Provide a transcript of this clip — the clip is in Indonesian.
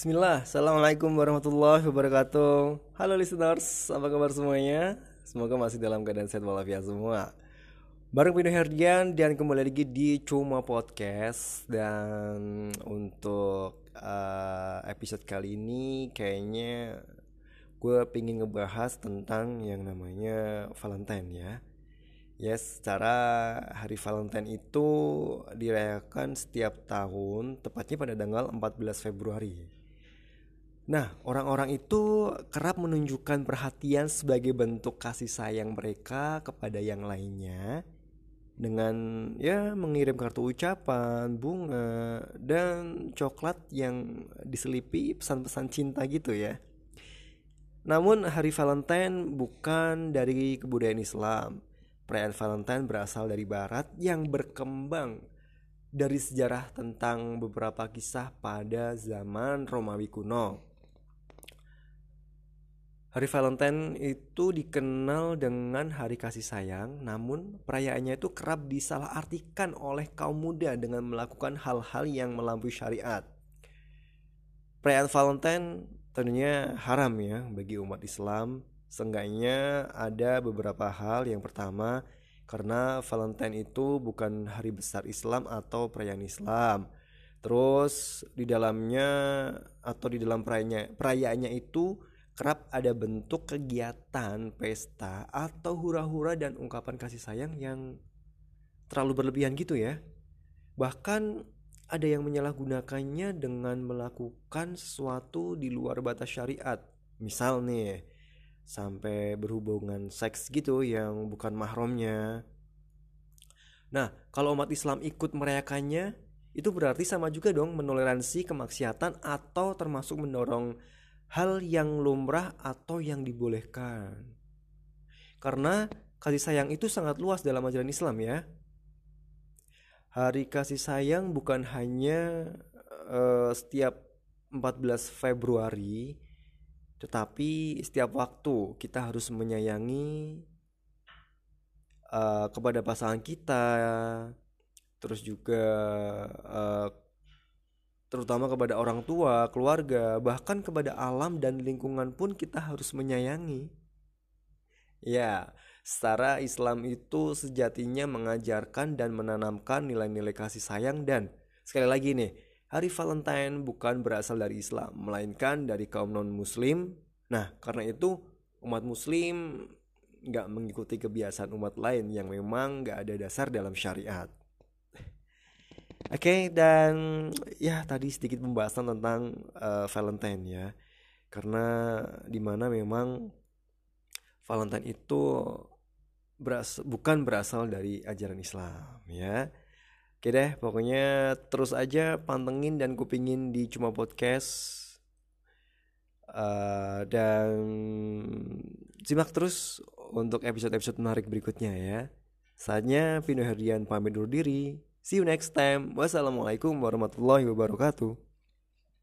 Bismillah, Assalamualaikum warahmatullahi wabarakatuh. Halo listeners, apa kabar semuanya? Semoga masih dalam keadaan sehat walafiat semua. Bareng Pino Herdian dan kembali lagi di Cuma Podcast. Dan untuk uh, episode kali ini kayaknya gue pengen ngebahas tentang yang namanya Valentine ya. Yes, secara Hari Valentine itu dirayakan setiap tahun, tepatnya pada tanggal 14 Februari. Nah, orang-orang itu kerap menunjukkan perhatian sebagai bentuk kasih sayang mereka kepada yang lainnya dengan ya mengirim kartu ucapan, bunga, dan coklat yang diselipi pesan-pesan cinta gitu ya. Namun hari Valentine bukan dari kebudayaan Islam Perayaan Valentine berasal dari barat yang berkembang dari sejarah tentang beberapa kisah pada zaman Romawi kuno. Hari Valentine itu dikenal dengan hari kasih sayang, namun perayaannya itu kerap disalahartikan oleh kaum muda dengan melakukan hal-hal yang melampaui syariat. Perayaan Valentine tentunya haram ya bagi umat Islam Seenggaknya ada beberapa hal. Yang pertama, karena Valentine itu bukan hari besar Islam atau perayaan Islam. Terus di dalamnya atau di dalam perayaannya, perayaannya itu kerap ada bentuk kegiatan pesta atau hura-hura dan ungkapan kasih sayang yang terlalu berlebihan gitu ya. Bahkan ada yang menyalahgunakannya dengan melakukan sesuatu di luar batas syariat. Misal nih, sampai berhubungan seks gitu yang bukan mahramnya. Nah, kalau umat Islam ikut merayakannya, itu berarti sama juga dong menoleransi kemaksiatan atau termasuk mendorong hal yang lumrah atau yang dibolehkan. Karena kasih sayang itu sangat luas dalam ajaran Islam ya. Hari kasih sayang bukan hanya uh, setiap 14 Februari tetapi setiap waktu kita harus menyayangi uh, kepada pasangan kita, terus juga uh, terutama kepada orang tua, keluarga, bahkan kepada alam dan lingkungan pun kita harus menyayangi. Ya, secara Islam itu sejatinya mengajarkan dan menanamkan nilai-nilai kasih sayang dan sekali lagi nih, Hari Valentine bukan berasal dari Islam, melainkan dari kaum non-Muslim. Nah, karena itu umat Muslim nggak mengikuti kebiasaan umat lain yang memang nggak ada dasar dalam syariat. Oke, okay, dan ya tadi sedikit pembahasan tentang uh, Valentine ya, karena di mana memang Valentine itu beras bukan berasal dari ajaran Islam ya Oke deh, pokoknya terus aja pantengin dan kupingin di Cuma Podcast. Uh, dan simak terus untuk episode-episode menarik berikutnya ya. Saatnya Vino Herdian pamit dulu diri. See you next time. Wassalamualaikum warahmatullahi wabarakatuh.